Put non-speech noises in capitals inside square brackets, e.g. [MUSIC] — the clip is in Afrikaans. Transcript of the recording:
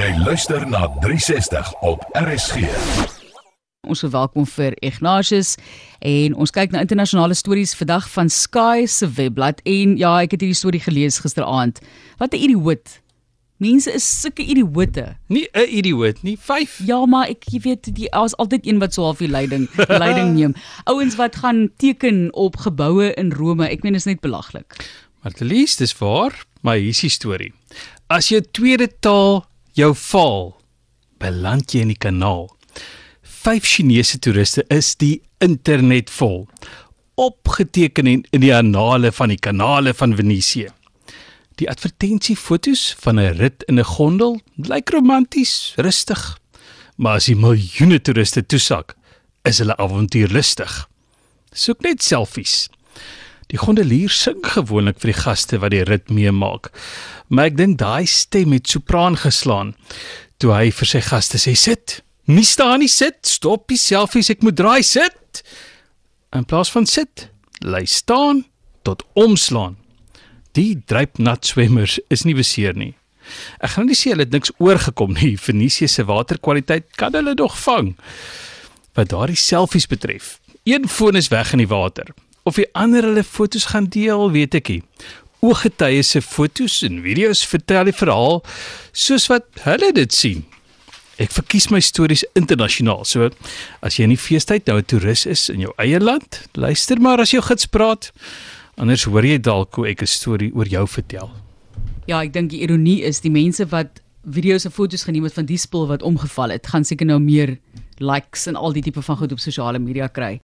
Jy luister na 360 op RSG. Ons verwelkom vir Ignatius en ons kyk na internasionale stories vandag van Sky se webblad en ja, ek het hierdie storie gelees gisteraand. Wat 'n idioot. Mense is sulke idioote. Nie 'n idioot nie, 5. Ja, maar ek jy weet die daar's altyd een wat so half die leiding [LAUGHS] leiding neem. Ouens wat gaan teken op geboue in Rome. Ek meen dit is net belaglik. Maar te lees dis waar, maar hier is die storie. As jou tweede taal jou faal, beland jy in die kanaal. Vyf Chinese toeriste is die internet vol, opgeteken in, in die annale van die kanale van Venesië. Die advertensiefoto's van 'n rit in 'n gondel lyk romanties, rustig, maar as die miljoene toeriste toesak, is hulle avontuurlustig. Soek net selfies. Die gondelier sing gewoonlik vir die gaste wat die rit meemaak. Maar ek dink daai stem het sopraan geslaan toe hy vir sy gaste sê sit. Nie staan nie, sit. Stop die selfies, ek moet draai, sit. In plaas van sit, lê staan tot omslaan. Die druip nat swemmers is nie beseer nie. Ek gaan nie sê hulle het niks oorgekom nie. Venesië se waterkwaliteit kan hulle dog vang. Wat daardie selfies betref, een foon is weg in die water. Of die ander hulle fotos gaan deel, weet ek nie. Ooggetuies se fotos en video's vertel die verhaal soos wat hulle dit sien. Ek verkies my stories internasionaal. So as jy in die feestyd nou 'n toerist is in jou eie land, luister maar as jou gids praat. Anders hoor jy dalk hoe ek 'n storie oor jou vertel. Ja, ek dink die ironie is die mense wat video's en foto's geneem het van die spul wat omgeval het, gaan seker nou meer likes en al die tipe van goed op sosiale media kry.